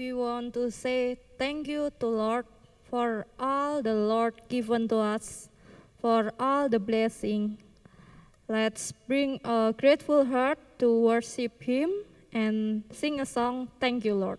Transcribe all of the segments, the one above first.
We want to say thank you to Lord for all the Lord given to us, for all the blessing. Let's bring a grateful heart to worship Him and sing a song, Thank You, Lord.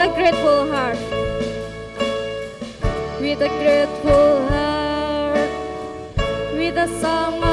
With a grateful heart. With a grateful heart, with a song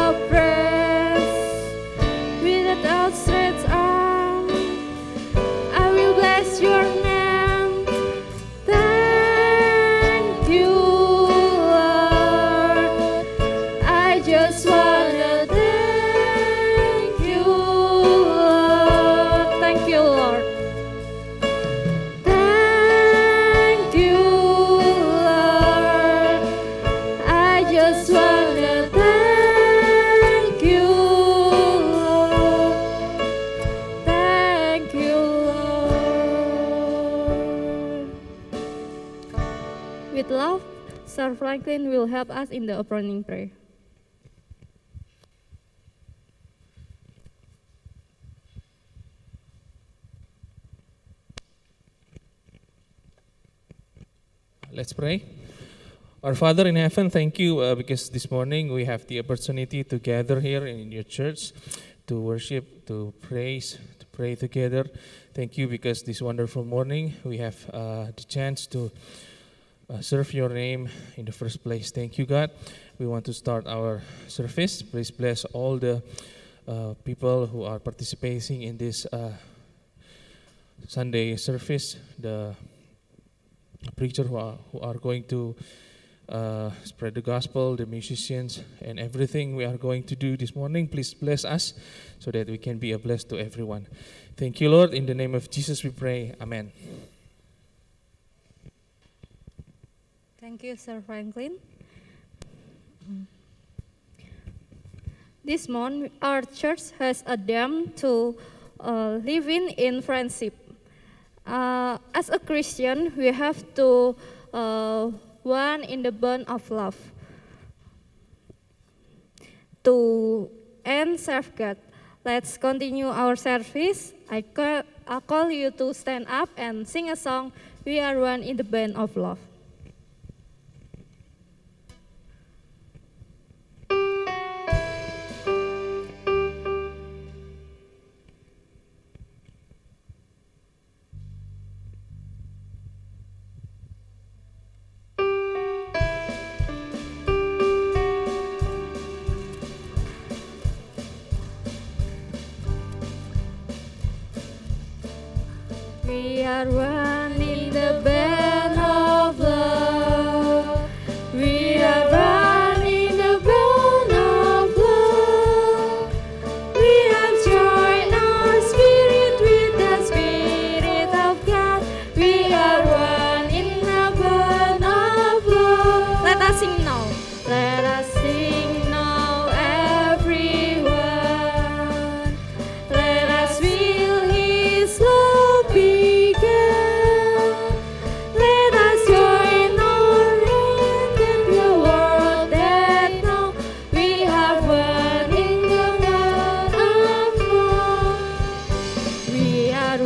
Franklin will help us in the opening prayer. Let's pray. Our Father in heaven, thank you uh, because this morning we have the opportunity to gather here in your church to worship, to praise, to pray together. Thank you because this wonderful morning we have uh, the chance to uh, serve your name in the first place. Thank you, God. We want to start our service. Please bless all the uh, people who are participating in this uh, Sunday service, the preacher who are, who are going to uh, spread the gospel, the musicians, and everything we are going to do this morning. Please bless us so that we can be a bless to everyone. Thank you, Lord. In the name of Jesus, we pray. Amen. Thank you, Sir Franklin. This month, our church has a them to uh, living in friendship. Uh, as a Christian, we have to uh, one in the bond of love. To end safeguard, let's continue our service. I call, I call you to stand up and sing a song. We are one in the band of love.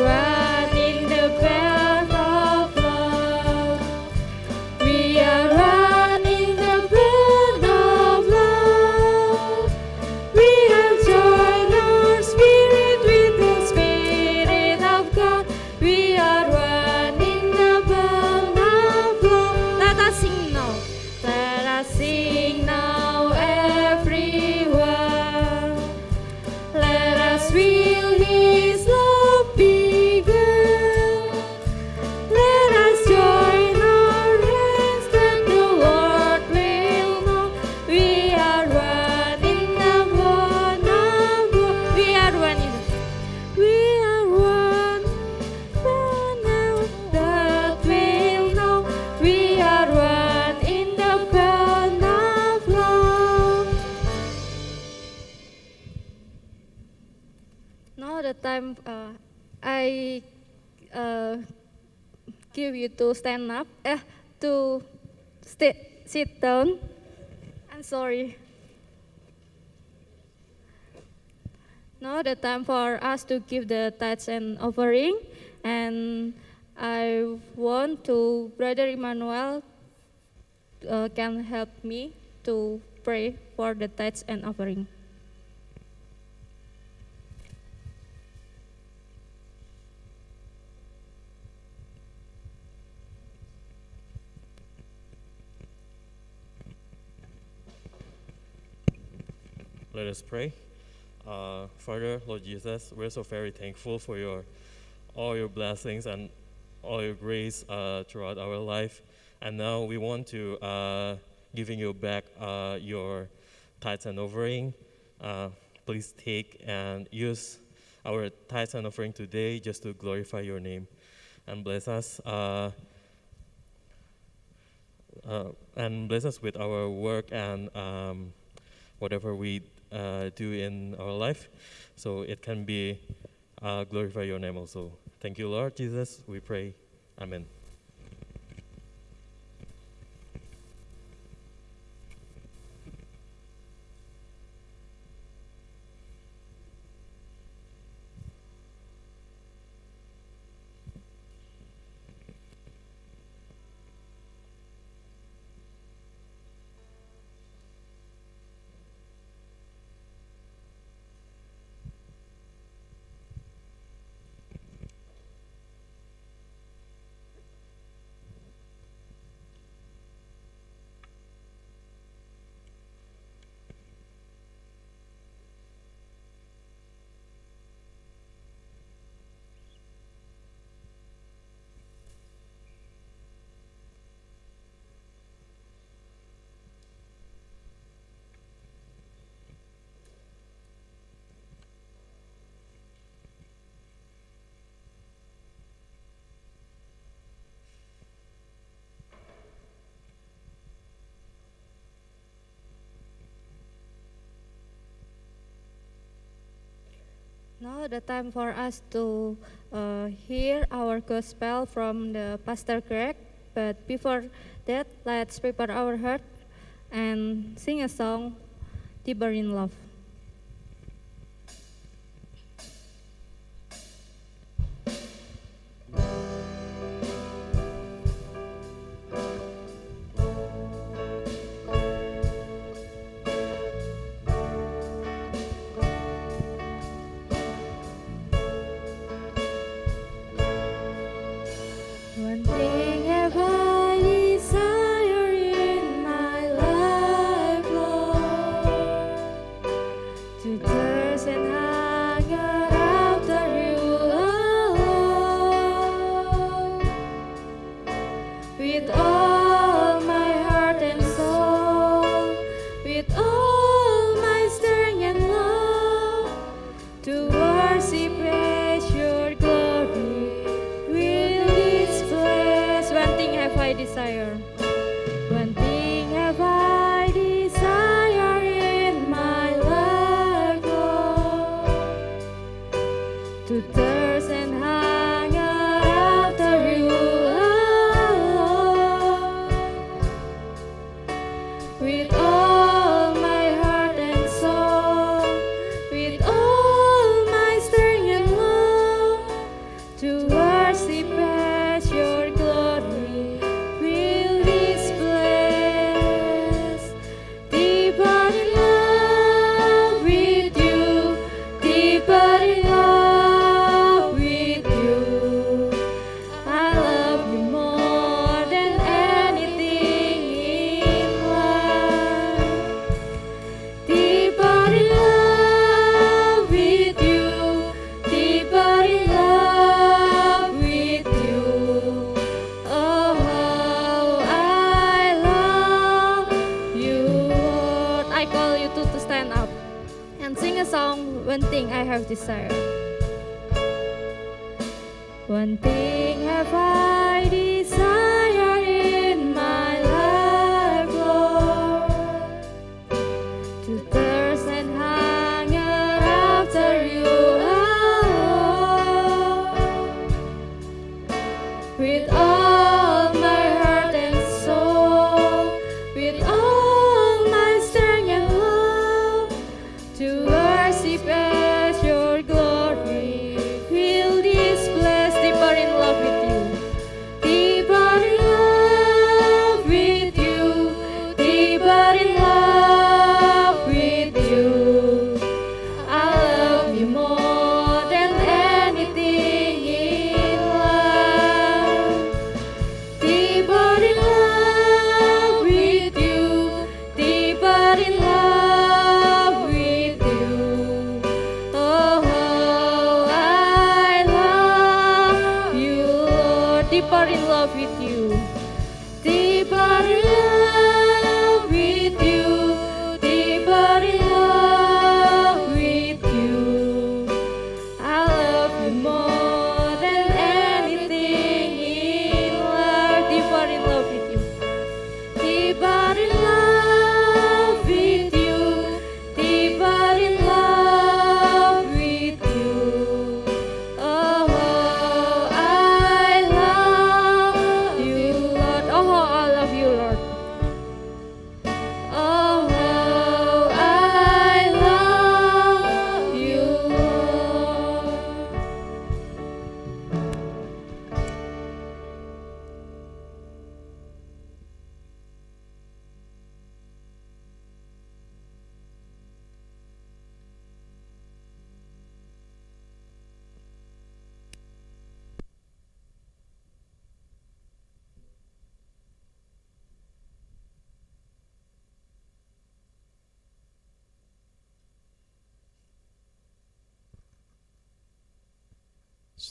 We to stand up, eh, to stay, sit down. I'm sorry. Now the time for us to give the tithes and offering, and I want to Brother Emmanuel uh, can help me to pray for the tithes and offering. Let us pray. Uh, Father, Lord Jesus, we're so very thankful for your all your blessings and all your grace uh, throughout our life. And now we want to uh, giving you back uh, your tithes and offering. Uh, please take and use our tithes and offering today just to glorify your name and bless us. Uh, uh, and bless us with our work and um, whatever we uh, do in our life, so it can be uh, glorify your name also. Thank you, Lord Jesus. We pray. Amen. Now the time for us to uh, hear our gospel from the Pastor Greg. But before that, let's prepare our heart and sing a song, Deeper in Love.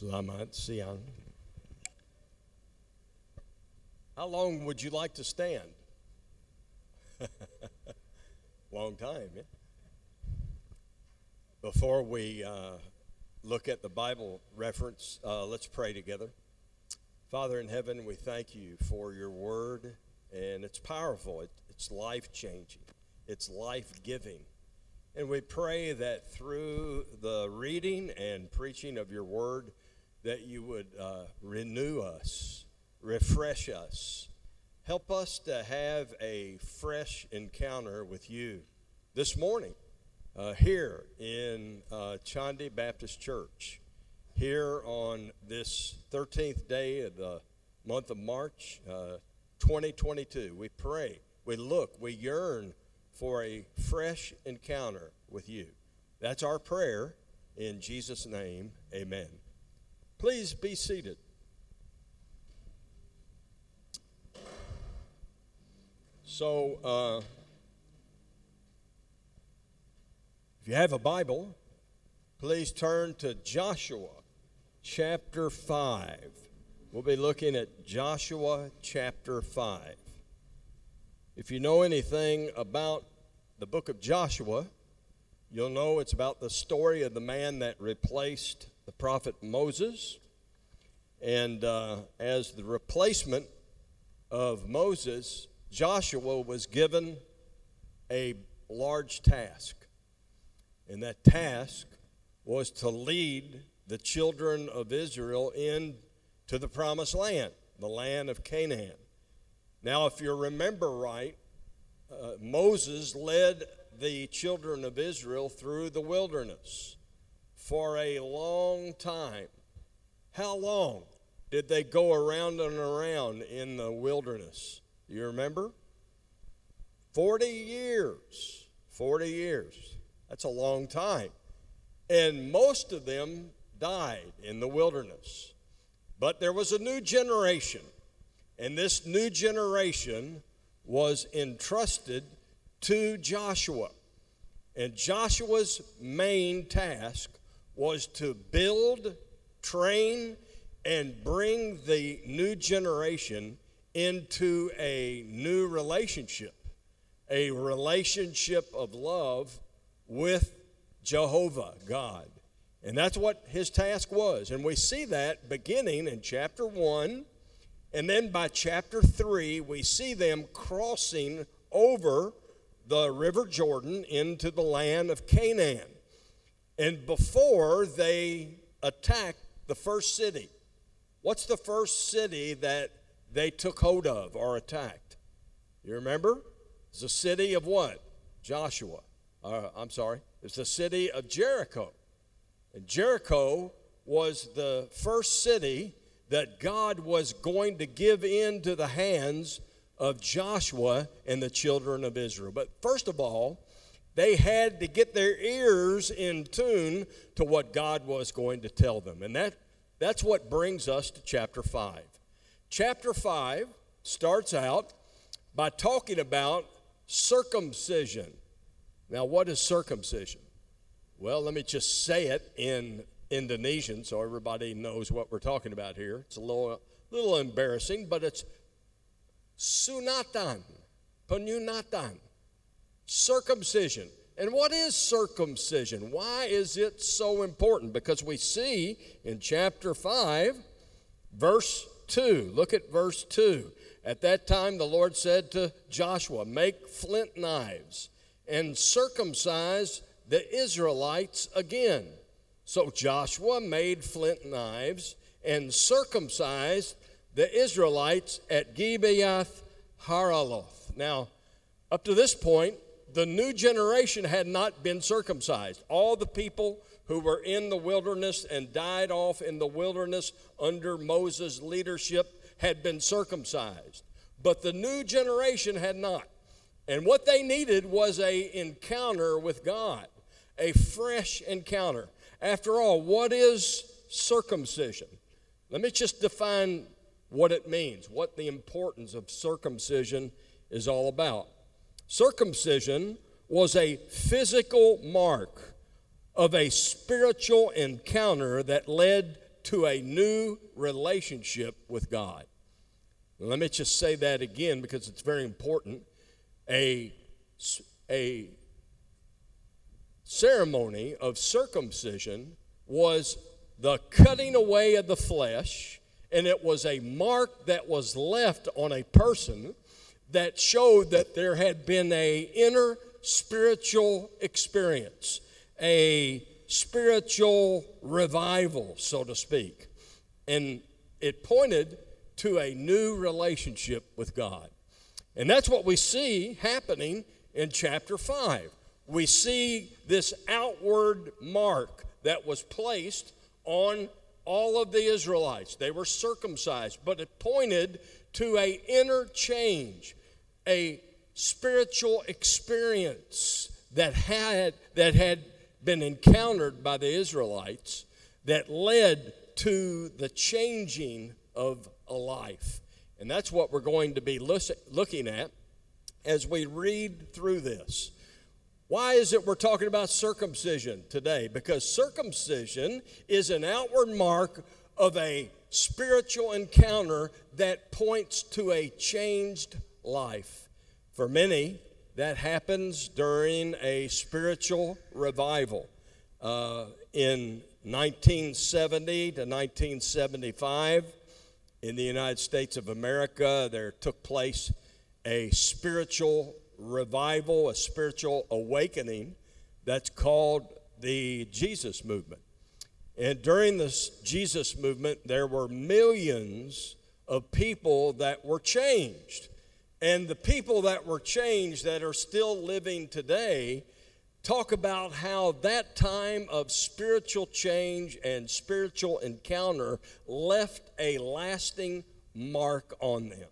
Selamat siang. How long would you like to stand? long time, yeah? Before we uh, look at the Bible reference, uh, let's pray together. Father in heaven, we thank you for your word, and it's powerful, it, it's life changing, it's life giving. And we pray that through the reading and preaching of your word, that you would uh, renew us, refresh us, help us to have a fresh encounter with you this morning uh, here in uh, Chandi Baptist Church, here on this 13th day of the month of March, uh, 2022. We pray, we look, we yearn for a fresh encounter with you. That's our prayer. In Jesus' name, amen. Please be seated. So, uh, if you have a Bible, please turn to Joshua chapter 5. We'll be looking at Joshua chapter 5. If you know anything about the book of Joshua, you'll know it's about the story of the man that replaced the prophet Moses. And uh, as the replacement of Moses, Joshua was given a large task. And that task was to lead the children of Israel into the promised land, the land of Canaan. Now, if you remember right, uh, Moses led the children of Israel through the wilderness for a long time. How long did they go around and around in the wilderness? You remember? 40 years. 40 years. That's a long time. And most of them died in the wilderness. But there was a new generation. And this new generation was entrusted to Joshua. And Joshua's main task was to build, train, and bring the new generation into a new relationship, a relationship of love with Jehovah, God. And that's what his task was. And we see that beginning in chapter 1. And then by chapter 3, we see them crossing over the River Jordan into the land of Canaan. And before they attack the first city, what's the first city that they took hold of or attacked? You remember? It's the city of what? Joshua. Uh, I'm sorry. It's the city of Jericho. And Jericho was the first city that God was going to give into the hands of Joshua and the children of Israel. But first of all, they had to get their ears in tune to what God was going to tell them. And that, that's what brings us to chapter 5. Chapter 5 starts out by talking about circumcision. Now, what is circumcision? Well, let me just say it in Indonesian so everybody knows what we're talking about here. It's a little, little embarrassing, but it's sunatan, penyunatan, circumcision. And what is circumcision? Why is it so important? Because we see in chapter 5, verse 2. Look at verse 2. At that time, the Lord said to Joshua, Make flint knives and circumcise the Israelites again. So Joshua made flint knives and circumcised the Israelites at Gibeath Haaraloth. Now, up to this point, the new generation had not been circumcised. All the people who were in the wilderness and died off in the wilderness under Moses' leadership had been circumcised. But the new generation had not. And what they needed was a encounter with God a fresh encounter. After all, what is circumcision? Let me just define what it means, what the importance of circumcision is all about. Circumcision was a physical mark of a spiritual encounter that led to a new relationship with God. Let me just say that again because it's very important. A, a ceremony of circumcision was the cutting away of the flesh, and it was a mark that was left on a person that showed that there had been a inner spiritual experience, a spiritual revival, so to speak. And it pointed to a new relationship with God. And that's what we see happening in chapter 5. We see this outward mark that was placed on all of the Israelites. They were circumcised, but it pointed to a inner change, a spiritual experience that had that had been encountered by the Israelites that led to the changing of a life. And that's what we're going to be looking at as we read through this. Why is it we're talking about circumcision today? Because circumcision is an outward mark of a spiritual encounter that points to a changed life. For many, that happens during a spiritual revival. Uh, in 1970 to 1975, in the United States of America, there took place a spiritual revival, a spiritual awakening that's called the Jesus movement. And during this Jesus movement, there were millions of people that were changed. And the people that were changed that are still living today talk about how that time of spiritual change and spiritual encounter left a lasting mark on them.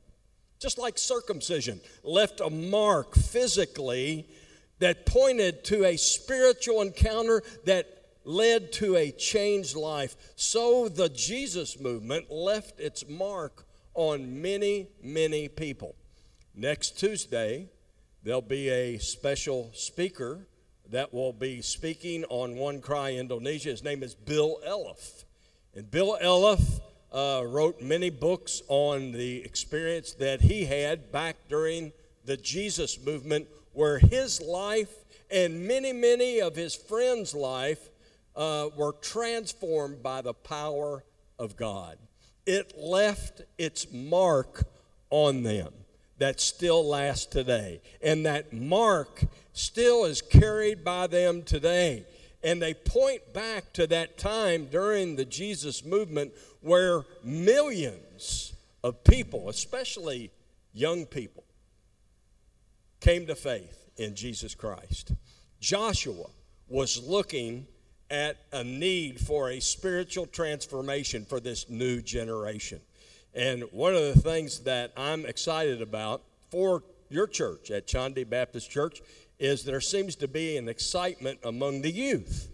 Just like circumcision left a mark physically that pointed to a spiritual encounter that led to a changed life, so the Jesus movement left its mark on many, many people. Next Tuesday, there'll be a special speaker that will be speaking on One Cry Indonesia. His name is Bill Elliff. And Bill Elliff uh, wrote many books on the experience that he had back during the Jesus movement, where his life and many, many of his friends' life uh, were transformed by the power of God. It left its mark on them that still lasts today. And that mark still is carried by them today. And they point back to that time during the Jesus movement where millions of people, especially young people, came to faith in Jesus Christ. Joshua was looking at a need for a spiritual transformation for this new generation. And one of the things that I'm excited about for your church at Chandi Baptist Church is there seems to be an excitement among the youth,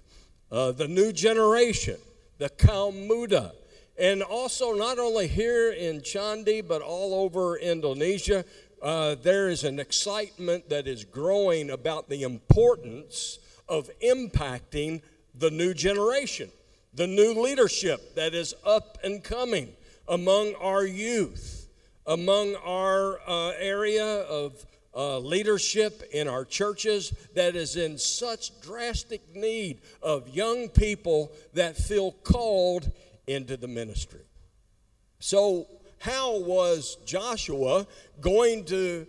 uh, the new generation, the kaum muda, and also not only here in Chandi but all over Indonesia. Uh, there is an excitement that is growing about the importance of impacting the new generation, the new leadership that is up and coming among our youth, among our uh, area of uh, leadership in our churches that is in such drastic need of young people that feel called into the ministry. So, how was Joshua going to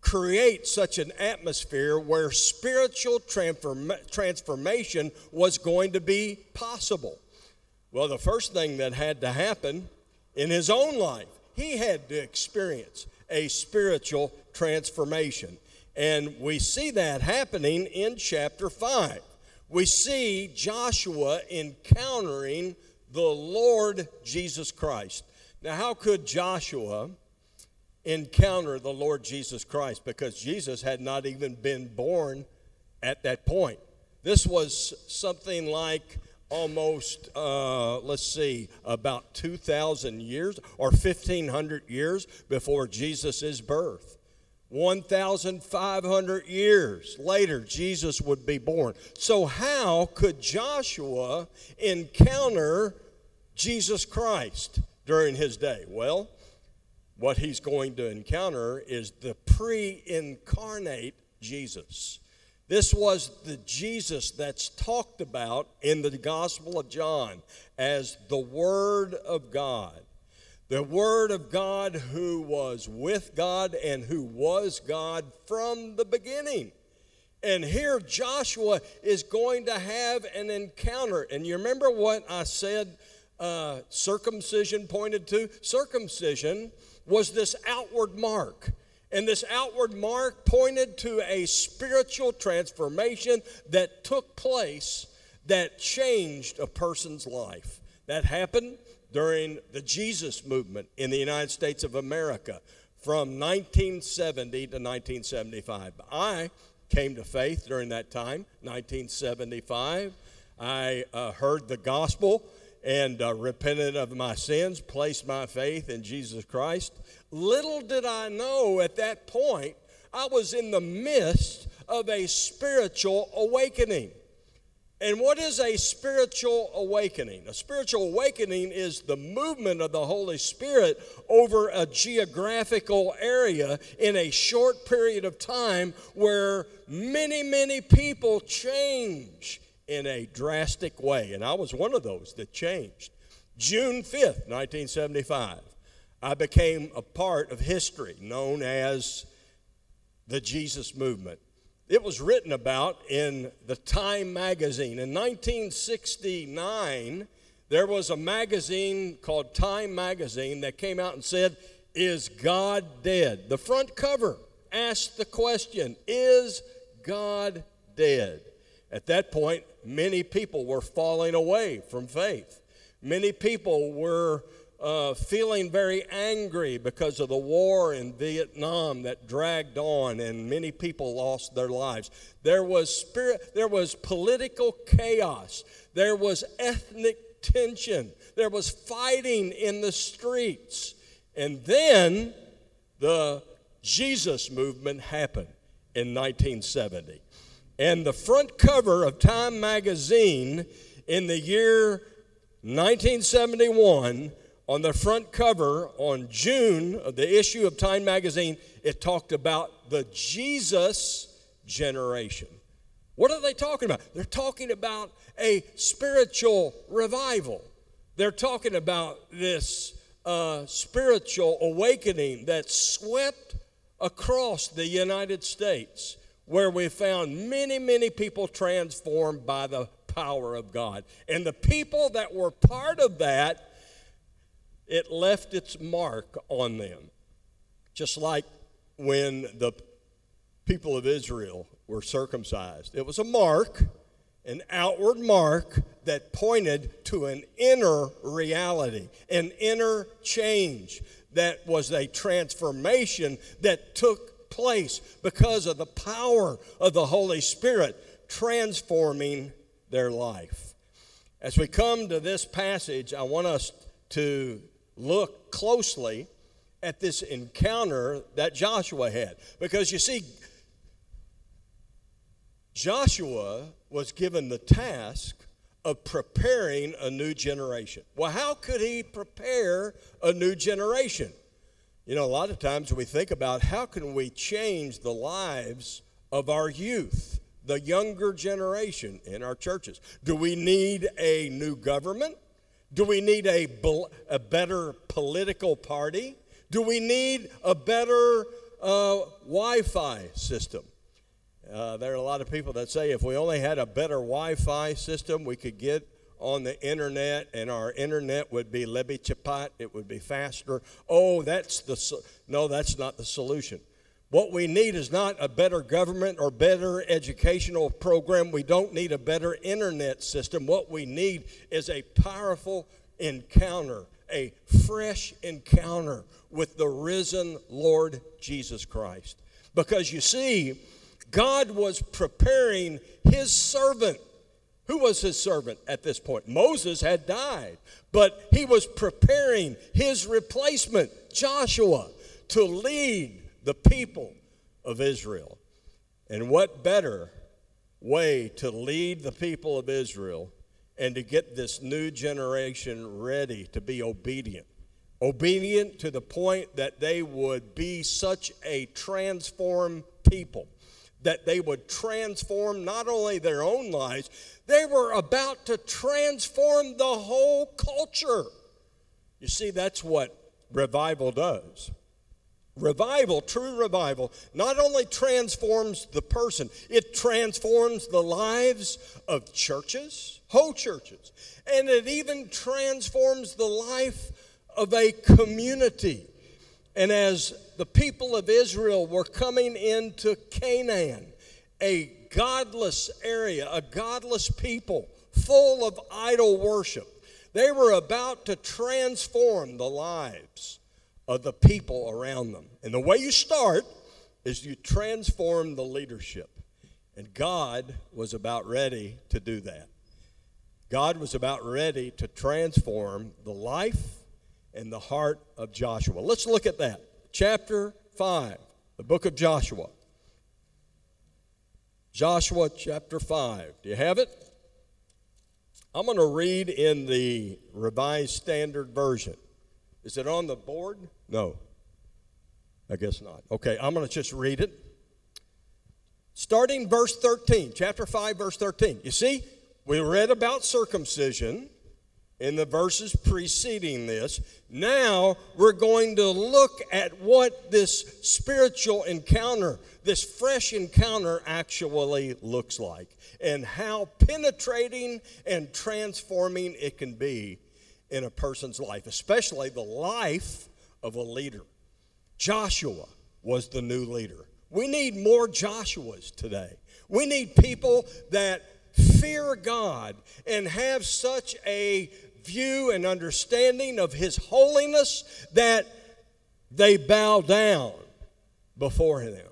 create such an atmosphere where spiritual transform- transformation was going to be possible? Well, the first thing that had to happen in his own life, he had to experience a spiritual transformation. And we see that happening in chapter 5. We see Joshua encountering the Lord Jesus Christ. Now, how could Joshua encounter the Lord Jesus Christ? Because Jesus had not even been born at that point. This was something like almost, uh, let's see, about 2,000 years or 1,500 years before Jesus' birth. 1,500 years later, Jesus would be born. So, how could Joshua encounter Jesus Christ during his day? Well, what he's going to encounter is the pre incarnate Jesus. This was the Jesus that's talked about in the Gospel of John as the Word of God. The Word of God who was with God and who was God from the beginning. And here Joshua is going to have an encounter. And you remember what I said uh, circumcision pointed to? Circumcision was this outward mark. And this outward mark pointed to a spiritual transformation that took place that changed a person's life. That happened during the Jesus movement in the United States of America from 1970 to 1975. I came to faith during that time, 1975. I uh, heard the gospel and uh, repented of my sins, placed my faith in Jesus Christ. Little did I know at that point, I was in the midst of a spiritual awakening. And what is a spiritual awakening? A spiritual awakening is the movement of the Holy Spirit over a geographical area in a short period of time where many, many people change in a drastic way. And I was one of those that changed. June 5th, 1975, I became a part of history known as the Jesus Movement. It was written about in the Time magazine. In 1969, there was a magazine called Time magazine that came out and said, Is God dead? The front cover asked the question, Is God dead? At that point, many people were falling away from faith. Many people were uh, feeling very angry because of the war in Vietnam that dragged on and many people lost their lives. There was spirit, there was political chaos. There was ethnic tension. There was fighting in the streets. And then the Jesus movement happened in 1970. And the front cover of Time magazine in the year 1971, on the front cover on June of the issue of Time magazine, it talked about the Jesus generation. What are they talking about? They're talking about a spiritual revival. They're talking about this uh, spiritual awakening that swept across the United States where we found many, many people transformed by the power of God. And the people that were part of that, it left its mark on them. Just like when the people of Israel were circumcised, it was a mark, an outward mark that pointed to an inner reality, an inner change that was a transformation that took place because of the power of the Holy Spirit transforming their life. As we come to this passage, I want us to look closely at this encounter that Joshua had. Because you see, Joshua was given the task of preparing a new generation. Well, how could he prepare a new generation? You know, a lot of times we think about how can we change the lives of our youth, the younger generation in our churches. Do we need a new government? Do we need a, a better political party? Do we need a better uh, Wi Fi system? Uh, there are a lot of people that say if we only had a better Wi Fi system, we could get on the internet and our internet would be lebi chapat, it would be faster. Oh, that's the, no, that's not the solution. What we need is not a better government or better educational program. We don't need a better internet system. What we need is a powerful encounter, a fresh encounter with the risen Lord Jesus Christ. Because you see, God was preparing his servant who was his servant at this point? Moses had died, but he was preparing his replacement, Joshua, to lead the people of Israel. And what better way to lead the people of Israel and to get this new generation ready to be obedient? Obedient to the point that they would be such a transformed people that they would transform not only their own lives, they were about to transform the whole culture. You see, that's what revival does. Revival, true revival, not only transforms the person, it transforms the lives of churches, whole churches, and it even transforms the life of a community. And as the people of Israel were coming into Canaan, a godless area, a godless people, full of idol worship, they were about to transform the lives of the people around them. And the way you start is you transform the leadership. And God was about ready to do that. God was about ready to transform the life and the heart of Joshua. Let's look at that. Chapter 5, the book of Joshua. Joshua chapter 5. Do you have it? I'm going to read in the Revised Standard Version. Is it on the board? No. I guess not. Okay, I'm going to just read it. Starting verse 13, chapter 5, verse 13. You see, we read about circumcision in the verses preceding this. Now we're going to look at what this spiritual encounter, this fresh encounter, actually looks like and how penetrating and transforming it can be in a person's life, especially the life of a leader. Joshua was the new leader. We need more Joshuas today. We need people that fear God and have such a view and understanding of His holiness that they bow down before Him.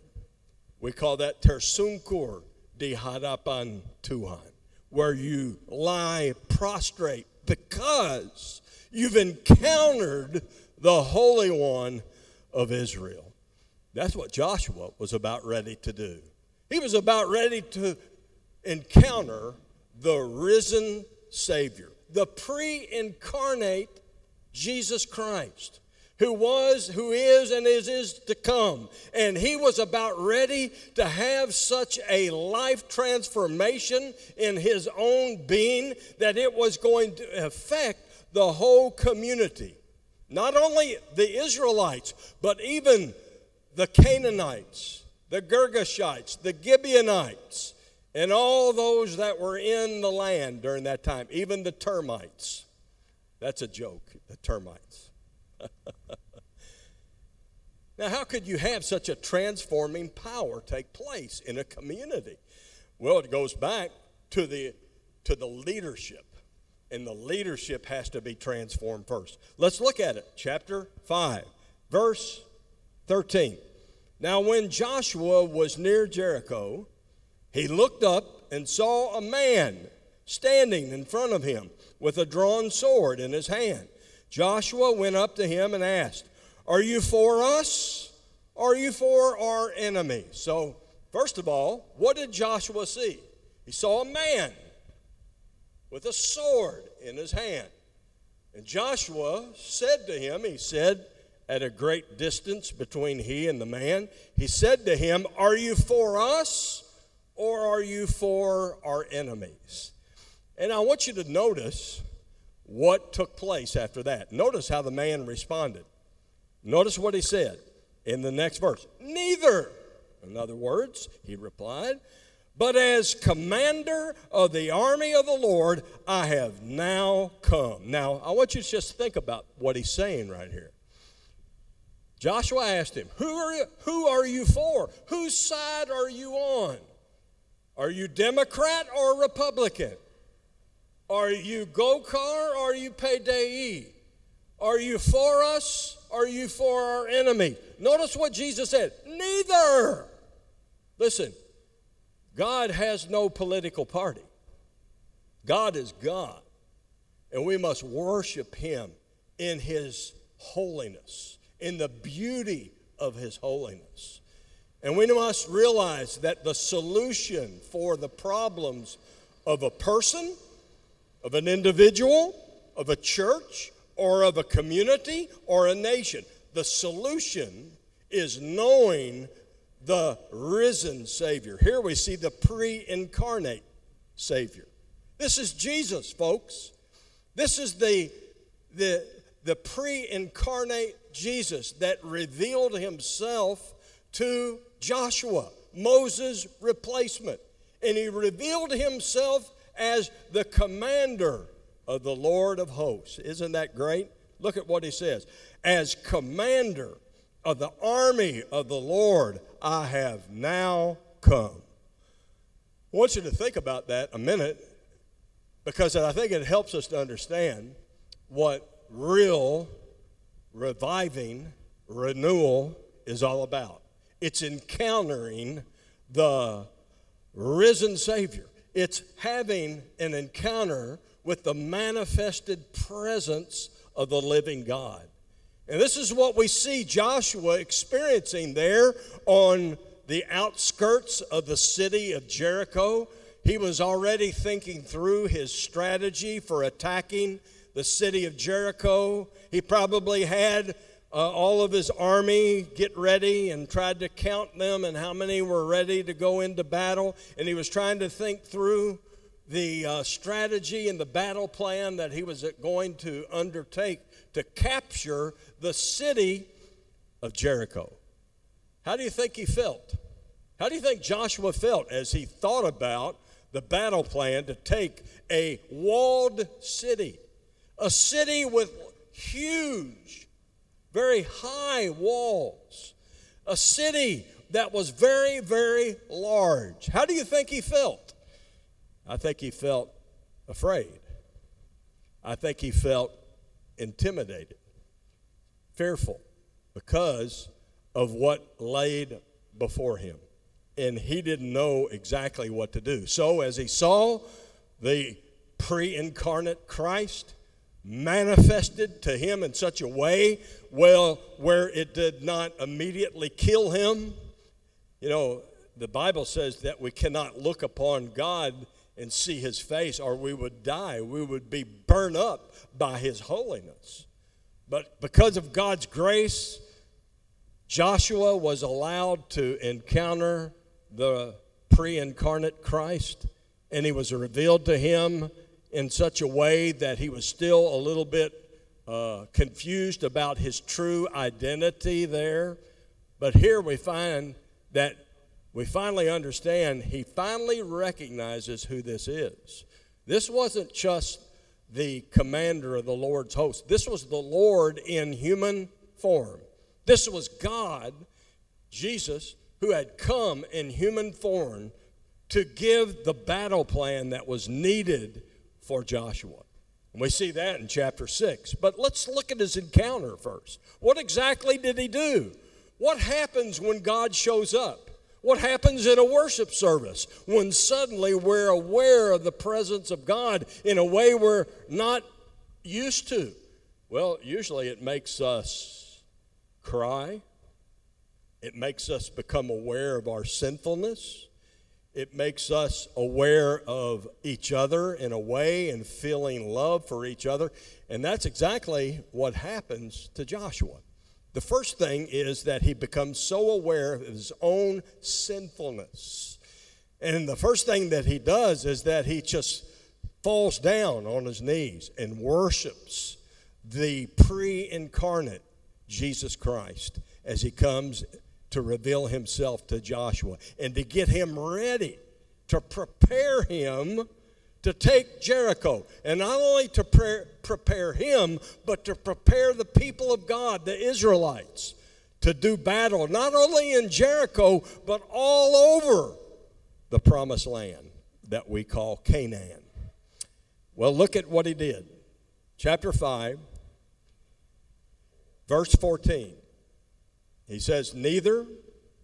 We call that tersunkur di hadapan Tuhan, where you lie prostrate because you've encountered the Holy One of Israel. That's what Joshua was about ready to do. He was about ready to encounter the risen Savior the pre incarnate Jesus Christ, who was, who is, and is, is to come. And he was about ready to have such a life transformation in his own being that it was going to affect the whole community. Not only the Israelites, but even the Canaanites, the Girgashites, the Gibeonites, and all those that were in the land during that time, even the termites. That's a joke, the termites. Now, how could you have such a transforming power take place in a community? Well, it goes back to the, to the leadership, and the leadership has to be transformed first. Let's look at it. Chapter 5, verse 13. Now, when Joshua was near Jericho, he looked up and saw a man standing in front of him with a drawn sword in his hand. Joshua went up to him and asked, Are you for us? Or are you for our enemy? So, first of all, what did Joshua see? He saw a man with a sword in his hand. And Joshua said to him, He said, at a great distance between he and the man, he said to him, Are you for us? or are you for our enemies? And I want you to notice what took place after that. Notice how the man responded. Notice what he said in the next verse. Neither. In other words, he replied, but as commander of the army of the Lord, I have now come. Now, I want you to just think about what he's saying right here. Joshua asked him, Who are you, who are you for? Whose side are you on? Are you Democrat or Republican? Are you Golkar or are you Payday? Are you for us are you for our enemy? Notice what Jesus said neither. Listen, God has no political party, God is God. And we must worship Him in His holiness, in the beauty of His holiness. And we must realize that the solution for the problems of a person, of an individual, of a church, or of a community or a nation, the solution is knowing the risen Savior. Here we see the pre incarnate Savior. This is Jesus, folks. This is the, the, the pre incarnate Jesus that revealed himself to Joshua, Moses' replacement. And he revealed himself as the commander of the Lord of hosts. Isn't that great? Look at what he says. As commander of the army of the Lord, I have now come. I want you to think about that a minute because I think it helps us to understand what real reviving renewal is all about. It's encountering the risen Savior, it's having an encounter with the manifested presence of the living God. And this is what we see Joshua experiencing there on the outskirts of the city of Jericho. He was already thinking through his strategy for attacking the city of Jericho. He probably had uh, all of his army get ready and tried to count them and how many were ready to go into battle. And he was trying to think through the uh, strategy and the battle plan that he was going to undertake to capture the city of Jericho. How do you think he felt? How do you think Joshua felt as he thought about the battle plan to take a walled city, a city with huge, very high walls, a city that was very, very large? How do you think he felt? I think he felt afraid. I think he felt intimidated, fearful, because of what laid before him. And he didn't know exactly what to do. So, as he saw the pre incarnate Christ manifested to him in such a way, well, where it did not immediately kill him, you know, the Bible says that we cannot look upon God and see his face, or we would die. We would be burned up by his holiness. But because of God's grace, Joshua was allowed to encounter the pre incarnate Christ, and he was revealed to him in such a way that he was still a little bit uh, confused about his true identity there. But here we find that we finally understand, he finally recognizes who this is. This wasn't just the commander of the Lord's host, this was the Lord in human form. This was God, Jesus, who had come in human form to give the battle plan that was needed for Joshua. And we see that in chapter 6. But let's look at his encounter first. What exactly did he do? What happens when God shows up? What happens in a worship service when suddenly we're aware of the presence of God in a way we're not used to? Well, usually it makes us cry, it makes us become aware of our sinfulness. It makes us aware of each other in a way and feeling love for each other. And that's exactly what happens to Joshua. The first thing is that he becomes so aware of his own sinfulness. And the first thing that he does is that he just falls down on his knees and worships the pre incarnate Jesus Christ as he comes to reveal himself to Joshua and to get him ready to prepare him to take Jericho. And not only to pre- prepare him, but to prepare the people of God, the Israelites, to do battle, not only in Jericho, but all over the promised land that we call Canaan. Well, look at what he did. Chapter 5, verse 14. He says, Neither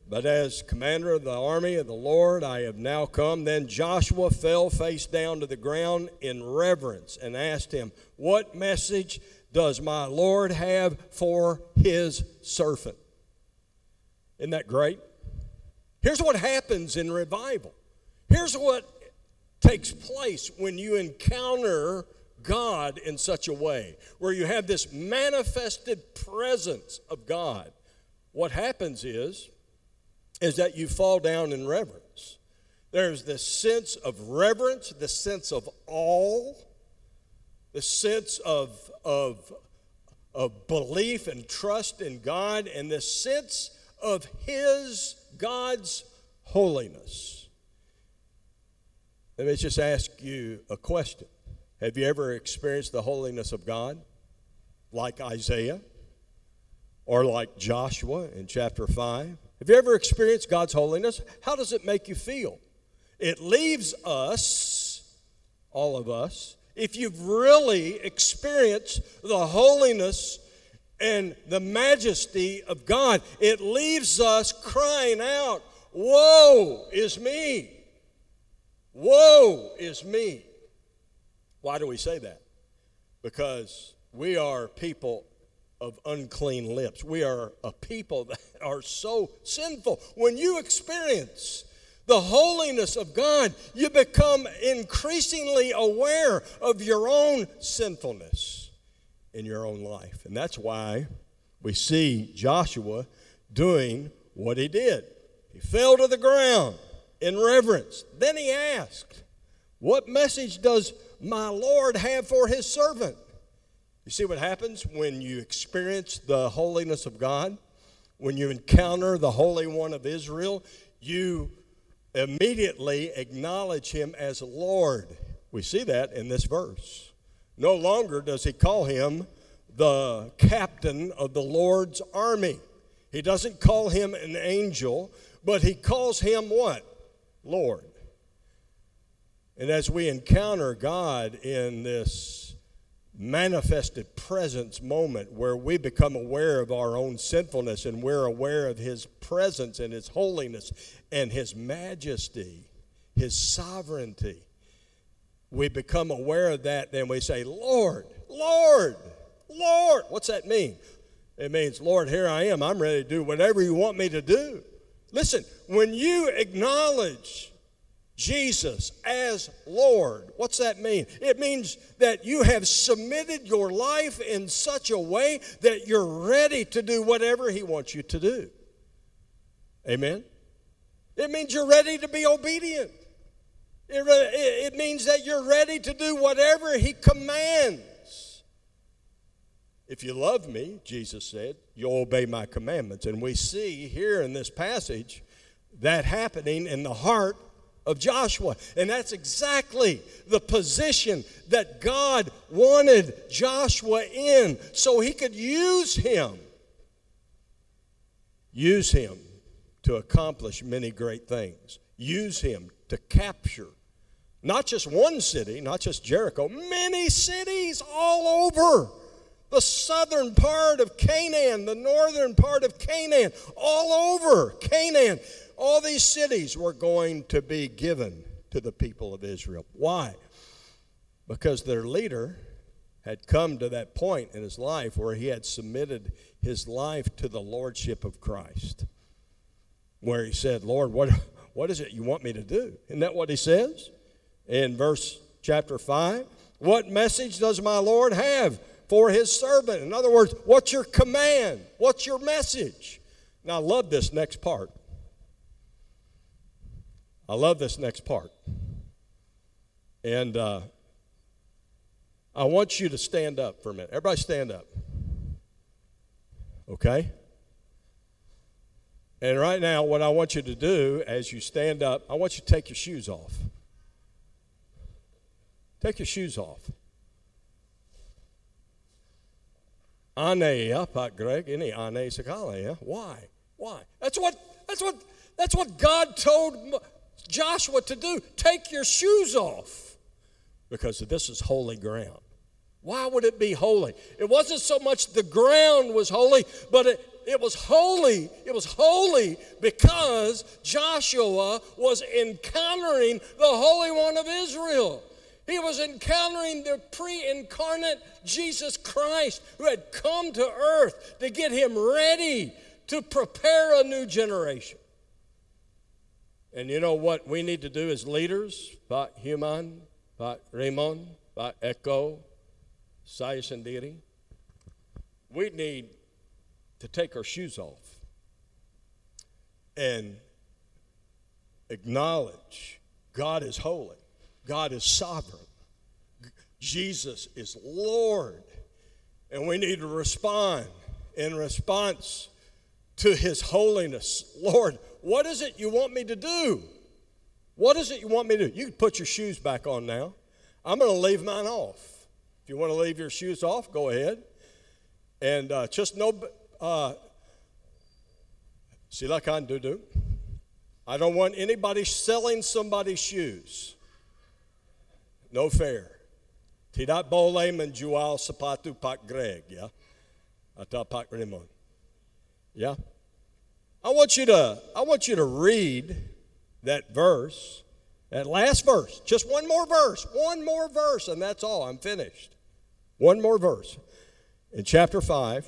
but as commander of the army of the Lord, I have now come. Then Joshua fell face down to the ground in reverence and asked him, What message does my Lord have for his servant? Isn't that great? Here's what happens in revival. Here's what takes place when you encounter God in such a way, where you have this manifested presence of God. What happens is, is that you fall down in reverence. There's this sense of reverence, the sense of awe, the sense of, of, of belief and trust in God and the sense of His, God's holiness. Let me just ask you a question. Have you ever experienced the holiness of God like Isaiah or like Joshua in chapter 5? Have you ever experienced God's holiness? How does it make you feel? It leaves us, all of us, if you've really experienced the holiness and the majesty of God, it leaves us crying out, Woe is me! Woe is me! Why do we say that? Because we are people of unclean lips. We are a people that are so sinful. When you experience the holiness of God, you become increasingly aware of your own sinfulness in your own life. And that's why we see Joshua doing what he did. He fell to the ground in reverence. Then he asked, What message does my Lord have for his servant? You see what happens when you experience the holiness of God? When you encounter the Holy One of Israel, you immediately acknowledge him as Lord. We see that in this verse. No longer does he call him the captain of the Lord's army. He doesn't call him an angel, but he calls him what? Lord. And as we encounter God in this manifested presence moment where we become aware of our own sinfulness and we're aware of His presence and His holiness and His majesty, His sovereignty. We become aware of that, then we say, Lord, Lord, Lord. What's that mean? It means, Lord, here I am. I'm ready to do whatever you want me to do. Listen, when you acknowledge Jesus as Lord. What's that mean? It means that you have submitted your life in such a way that you're ready to do whatever He wants you to do. Amen? It means you're ready to be obedient. It, it means that you're ready to do whatever He commands. If you love me, Jesus said, you'll obey my commandments. And we see here in this passage that happening in the heart of Joshua. And that's exactly the position that God wanted Joshua in so he could use him. Use him to accomplish many great things. Use him to capture not just one city, not just Jericho, many cities all over the southern part of Canaan, the northern part of Canaan, all over Canaan. All these cities were going to be given to the people of Israel. Why? Because their leader had come to that point in his life where he had submitted his life to the lordship of Christ. Where he said, Lord, what, what is it you want me to do? Isn't that what he says? In verse chapter 5, what message does my Lord have for his servant? In other words, what's your command? What's your message? Now, I love this next part. I love this next part. And uh, I want you to stand up for a minute. Everybody stand up. Okay? And right now, what I want you to do as you stand up, I want you to take your shoes off. Take your shoes off. Ane, Pak Greg, any Ane Sakale, Why? Why? That's what that's what that's what God told Joshua to do take your shoes off because this is holy ground. Why would it be holy? It wasn't so much the ground was holy, but it, it was holy. It was holy because Joshua was encountering the Holy One of Israel. He was encountering the pre incarnate Jesus Christ who had come to earth to get him ready to prepare a new generation. And you know what we need to do as leaders? Pak Human, Pak Raymond, Pak Eko, saya sendiri. We need to take our shoes off and acknowledge God is holy, God is sovereign, Jesus is Lord. And we need to respond in response to His holiness. Lord, what is it you want me to do? What is it you want me to do? You can put your shoes back on now. I'm going to leave mine off. If you want to leave your shoes off, go ahead. And uh, just know, uh, sila kan dudu. I don't want anybody selling somebody's shoes. No fair. Tidak boleh menjual sepatu Pak Greg, ya. Atau Pak Raymond. Yeah? I want you to I want you to read that verse, that last verse, just one more verse, one more verse, and that's all. I'm finished. One more verse. In chapter 5,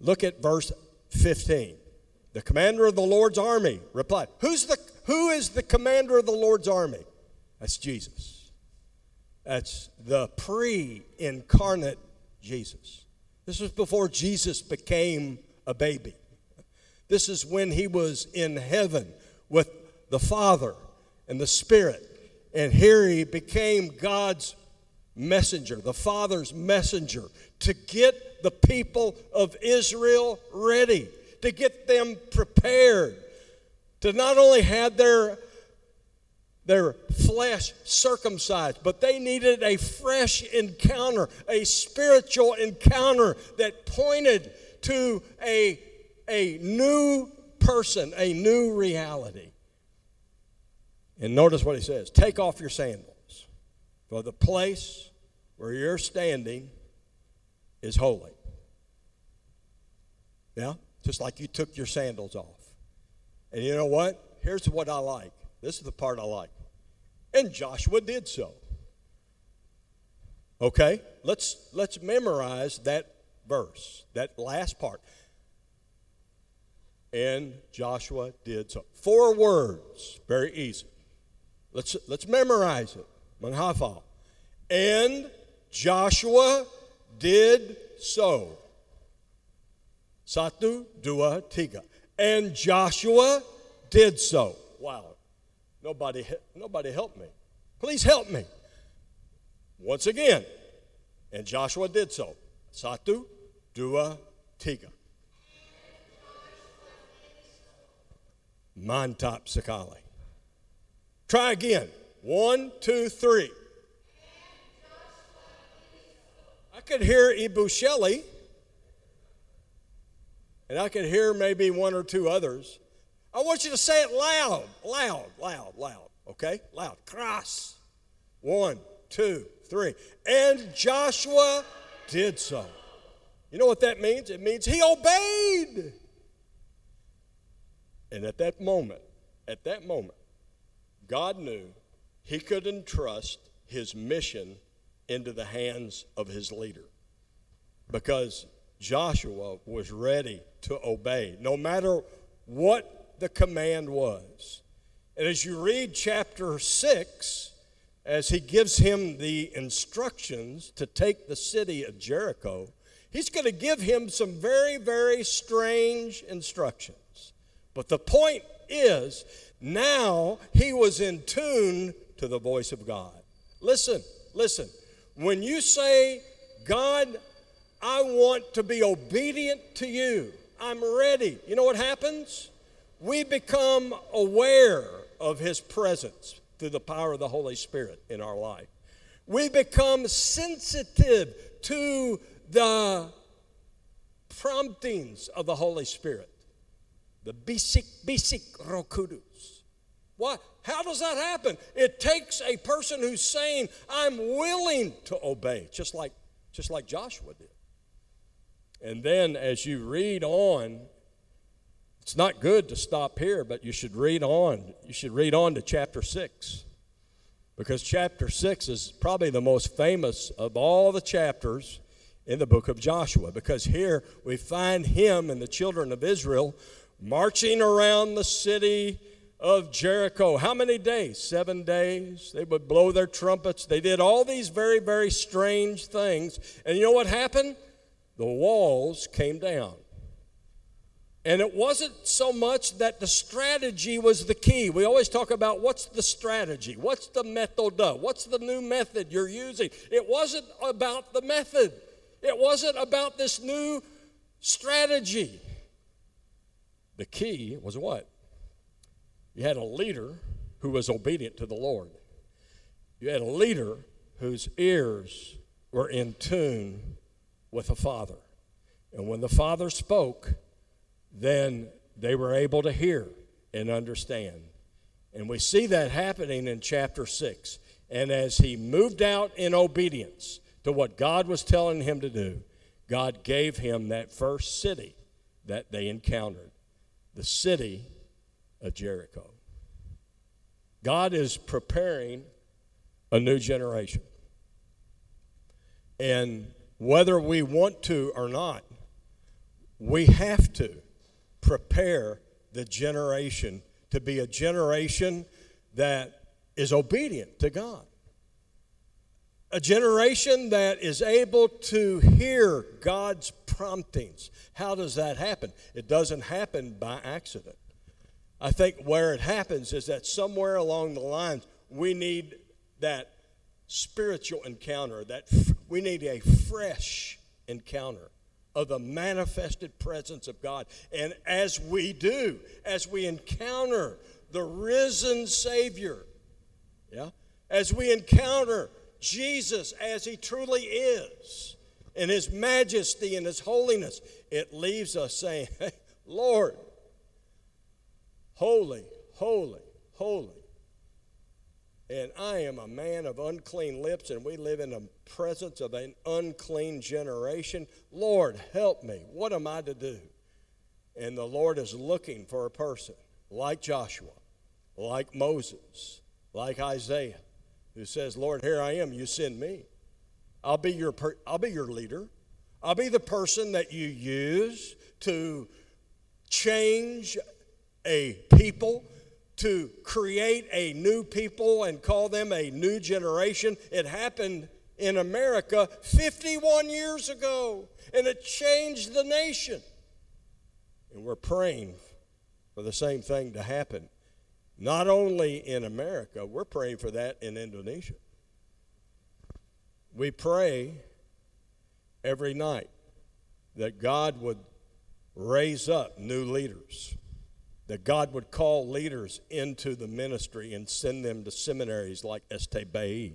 look at verse 15. The commander of the Lord's army replied, Who's the, Who is the commander of the Lord's army? That's Jesus. That's the pre incarnate Jesus. This was before Jesus became a baby. This is when he was in heaven with the Father and the Spirit. And here he became God's messenger, the Father's messenger, to get the people of Israel ready, to get them prepared, to not only have their their flesh circumcised, but they needed a fresh encounter, a spiritual encounter that pointed to a, a new person, a new reality. And notice what he says take off your sandals, for the place where you're standing is holy. Yeah? Just like you took your sandals off. And you know what? Here's what I like. This is the part I like. And Joshua did so. Okay? Let's let's memorize that verse, that last part. And Joshua did so. Four words, very easy. Let's let's memorize it. And Joshua did so. Satu, dua, tiga. And Joshua did so. Wow. Nobody, nobody helped me. Please help me. Once again. And Joshua did so. Satu, dua, tiga. Mantap sekali. Try again. One, two, three. I could hear Ibu Shelley, and I could hear maybe one or two others. I want you to say it loud, loud, loud, loud, okay? Loud. Cross. One, two, three. And Joshua did so. You know what that means? It means he obeyed. And at that moment, at that moment, God knew he could entrust his mission into the hands of his leader because Joshua was ready to obey, no matter what the command was. And as you read chapter 6, as he gives him the instructions to take the city of Jericho, he's going to give him some very, very strange instructions. But the point is, now he was in tune to the voice of God. Listen, listen. When you say, God, I want to be obedient to you, I'm ready, you know what happens? We become aware of his presence through the power of the Holy Spirit in our life. We become sensitive to the promptings of the Holy Spirit. The bisik bisik Roh Kudus. What? How does that happen? It takes a person who's saying, I'm willing to obey, just like, just like Joshua did. And then as you read on, it's not good to stop here, but you should read on. You should read on to chapter 6. Because chapter 6 is probably the most famous of all the chapters in the book of Joshua. Because here we find him and the children of Israel marching around the city of Jericho. How many days? Seven days. They would blow their trumpets. They did all these very, very strange things. And you know what happened? The walls came down. And it wasn't so much that the strategy was the key. We always talk about what's the strategy? What's the method? What's the new method you're using? It wasn't about the method. It wasn't about this new strategy. The key was what? You had a leader who was obedient to the Lord. You had a leader whose ears were in tune with the Father. And when the Father spoke, then they were able to hear and understand. And we see that happening in chapter 6. And as he moved out in obedience to what God was telling him to do, God gave him that first city that they encountered the city of Jericho. God is preparing a new generation. And whether we want to or not, we have to prepare the generation to be a generation that is obedient to God. A generation that is able to hear God's promptings. How does that happen? It doesn't happen by accident. I think where it happens is that somewhere along the lines, we need that spiritual encounter, that f- we need a fresh encounter of the manifested presence of God. And as we do, as we encounter the risen Savior, yeah, as we encounter Jesus as he truly is, in his majesty and his holiness, it leaves us saying, hey, Lord, holy, holy, holy. And I am a man of unclean lips, and we live in the presence of an unclean generation. Lord, help me. What am I to do? And the Lord is looking for a person like Joshua, like Moses, like Isaiah, who says, Lord, here I am, you send me. I'll be your, per- I'll be your leader. I'll be the person that you use to change a people, to create a new people and call them a new generation. It happened in America 51 years ago, and it changed the nation. And we're praying for the same thing to happen. Not only in America, we're praying for that in Indonesia. We pray every night that God would raise up new leaders, that God would call leaders into the ministry and send them to seminaries like Este Bay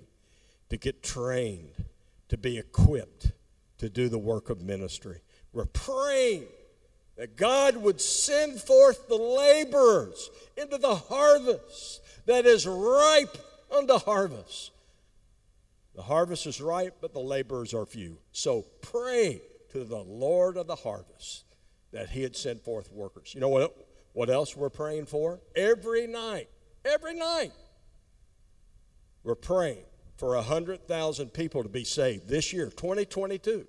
to get trained, to be equipped to do the work of ministry. We're praying that God would send forth the laborers into the harvest that is ripe unto harvest. The harvest is ripe, but the laborers are few. So pray to the Lord of the harvest that he had sent forth workers. You know what, what else we're praying for? Every night, every night, we're praying for 100,000 people to be saved this year, 2022.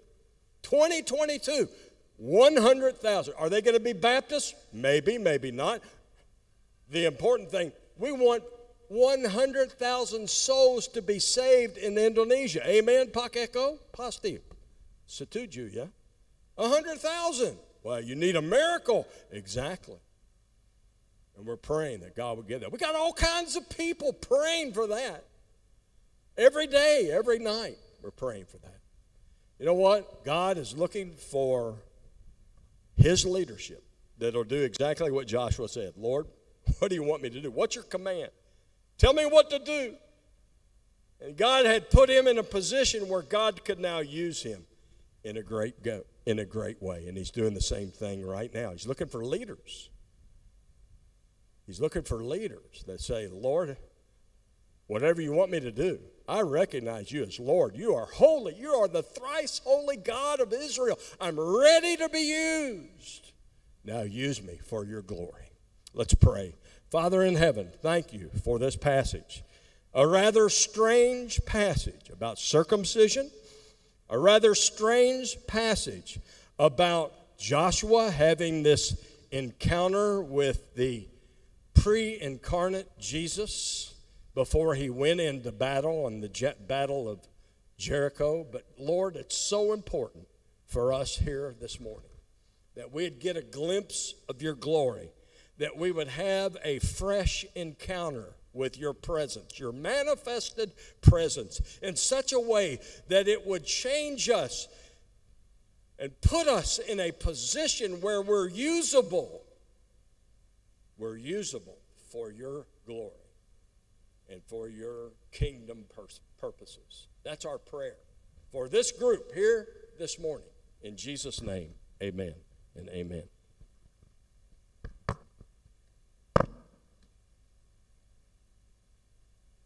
2022. 100,000. Are they going to be Baptists? Maybe, maybe not. The important thing, we want 100,000 souls to be saved in Indonesia. Amen, Pak Eko? Pasti. Setuju, yeah? 100,000. Well, you need a miracle. Exactly. And we're praying that God would get that. We got all kinds of people praying for that. Every day, every night, we're praying for that. You know what? God is looking for his leadership that'll do exactly what Joshua said. Lord, what do you want me to do? What's your command? Tell me what to do. And God had put him in a position where God could now use him in a great go, in a great way. And he's doing the same thing right now. He's looking for leaders. He's looking for leaders that say, Lord, whatever you want me to do, I recognize you as Lord. You are holy. You are the thrice holy God of Israel. I'm ready to be used. Now use me for your glory. Let's pray. Father in heaven, thank you for this passage. A rather strange passage about circumcision, a rather strange passage about Joshua having this encounter with the pre incarnate Jesus before he went into battle on the battle of Jericho. But Lord, it's so important for us here this morning that we'd get a glimpse of your glory, that we would have a fresh encounter with your presence, your manifested presence, in such a way that it would change us and put us in a position where we're usable. We're usable for your glory and for your kingdom pers- purposes. That's our prayer for this group here this morning. In Jesus' name, amen and amen.